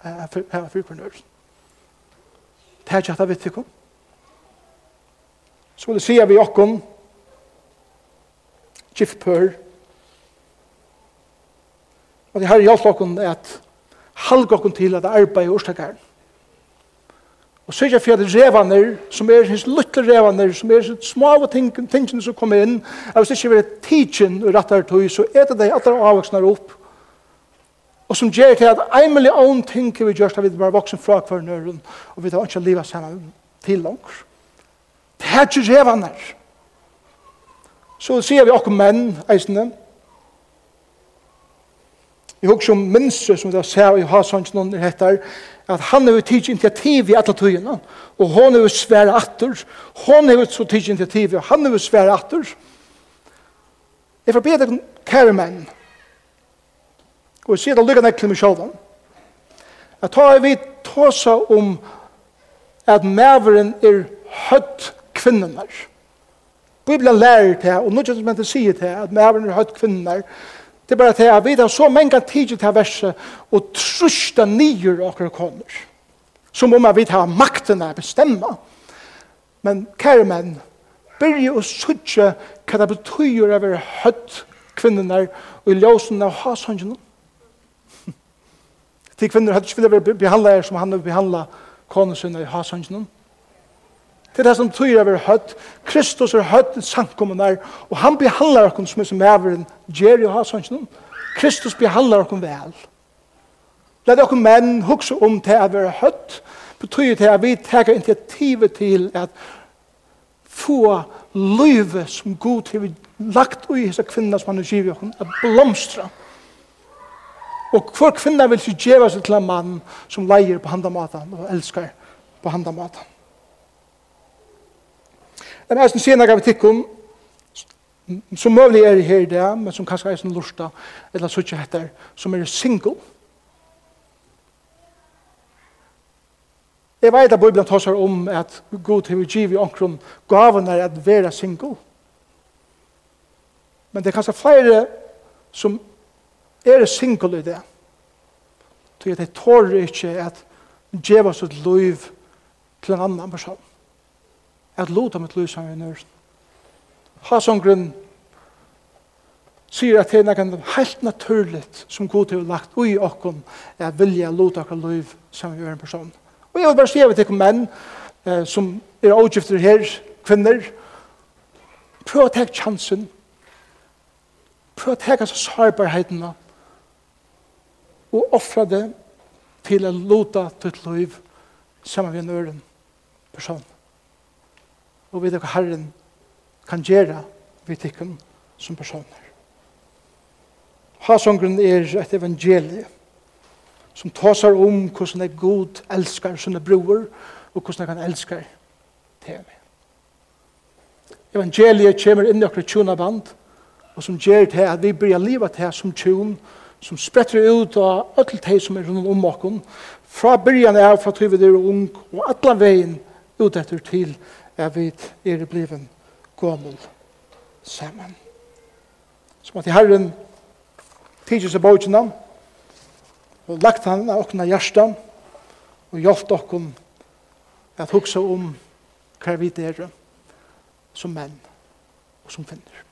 her for nøyre. Det er ikke at jeg vet ikke. Så vil jeg si at vi okken, gift pør, og det her hjelper er at halga okkum til at arbeid i orsakaren. Og så er det for at revaner, som er hans lytte revaner, som er hans små tingene som kommer inn, at hvis det ikke er tidsen og rettar tog, så er det de alle avvoksner opp. Og som gjør til at en million ting vi gjør, at vi bare voksen fra hver nøren, og vi tar ikke livet sammen til langer. Det er ikke revaner. Så sier vi okkur menn, eisene, Vi husker om minstre som det ser i Hasansk noen heter, at han har tids initiativ i alle tøyene, og hon har svære atter, hon har så tids initiativ, og han har svære atter. Jeg får bedre kære menn, og jeg sier det lykkende til meg selv, at ta vi tåsa om at maveren er høtt kvinnenar. Bibelen lærer til, og nå kjenner man til sier til, at maveren er høtt kvinnenar, Det er bare til at vi har så mange tider til verset og trusta nye åker kommer. Som om vi har makten å bestemme. Men kære menn, byrje å sutje hva det betyr å være høtt kvinnerne og i ljøsene av hasangene. Til kvinner hadde ikke vilja være behandlet som han hadde behandlet konen sin i hasangene. Det er det som tyr er høtt. Kristus er høtt i samkommende og han behandler oss som er som everen, Jerry og hans hans Kristus behandler oss vel. La dere menn hukse om til å være høtt, betyr det at vi tar initiativet til at få livet som god til vi lagt ui hese kvinna som han er givet hon, at blomstra. Og hver kvinna vil ikke gjeva seg til en mann som leier på handamatan og elskar på handamatan men jeg synes senere vi tikkum, som møvlig er her i dag, men som kanskje er sin lursta, eller sånn heter, som er single. Jeg vet at Bibelen tar seg om at Gud har givet omkron gaven er at være single. Men det er kanskje flere som er single i det. Så jeg tårer ikke at djeva sitt liv til en annan person at lota mitt liv som vi nør. Ha som grunn sier at det er noe helt naturligt som god har lagt ui okkom er vilja lota okker liv som vi er en person. Og jeg vil bare skrive til menn eh, som er avgifter her, kvinner, prøv å tenke chansen, prøv å tenke sårbarhetene, og offra det til å lota ditt liv sammen med en øren person og vi hva Herren kan gjøre vi tikkun som personer. Hasongren er et evangelie som tåsar om hvordan jeg god elskar sånne broer og hvordan jeg kan elskar til meg. Evangeliet kommer inn i okre tjona band og som gjør til at vi blir livet til som tjon som spretter ut av öll teg som er rundt om okken fra byrjan er fra tøyve er ung og atlan veien ut etter til at vi er bliven gommel saman. Som at i Herren tidsi seg bøytina og lagt han av okna hjertan og hjelpt okkon at hugsa om hver vi er som menn og som finner.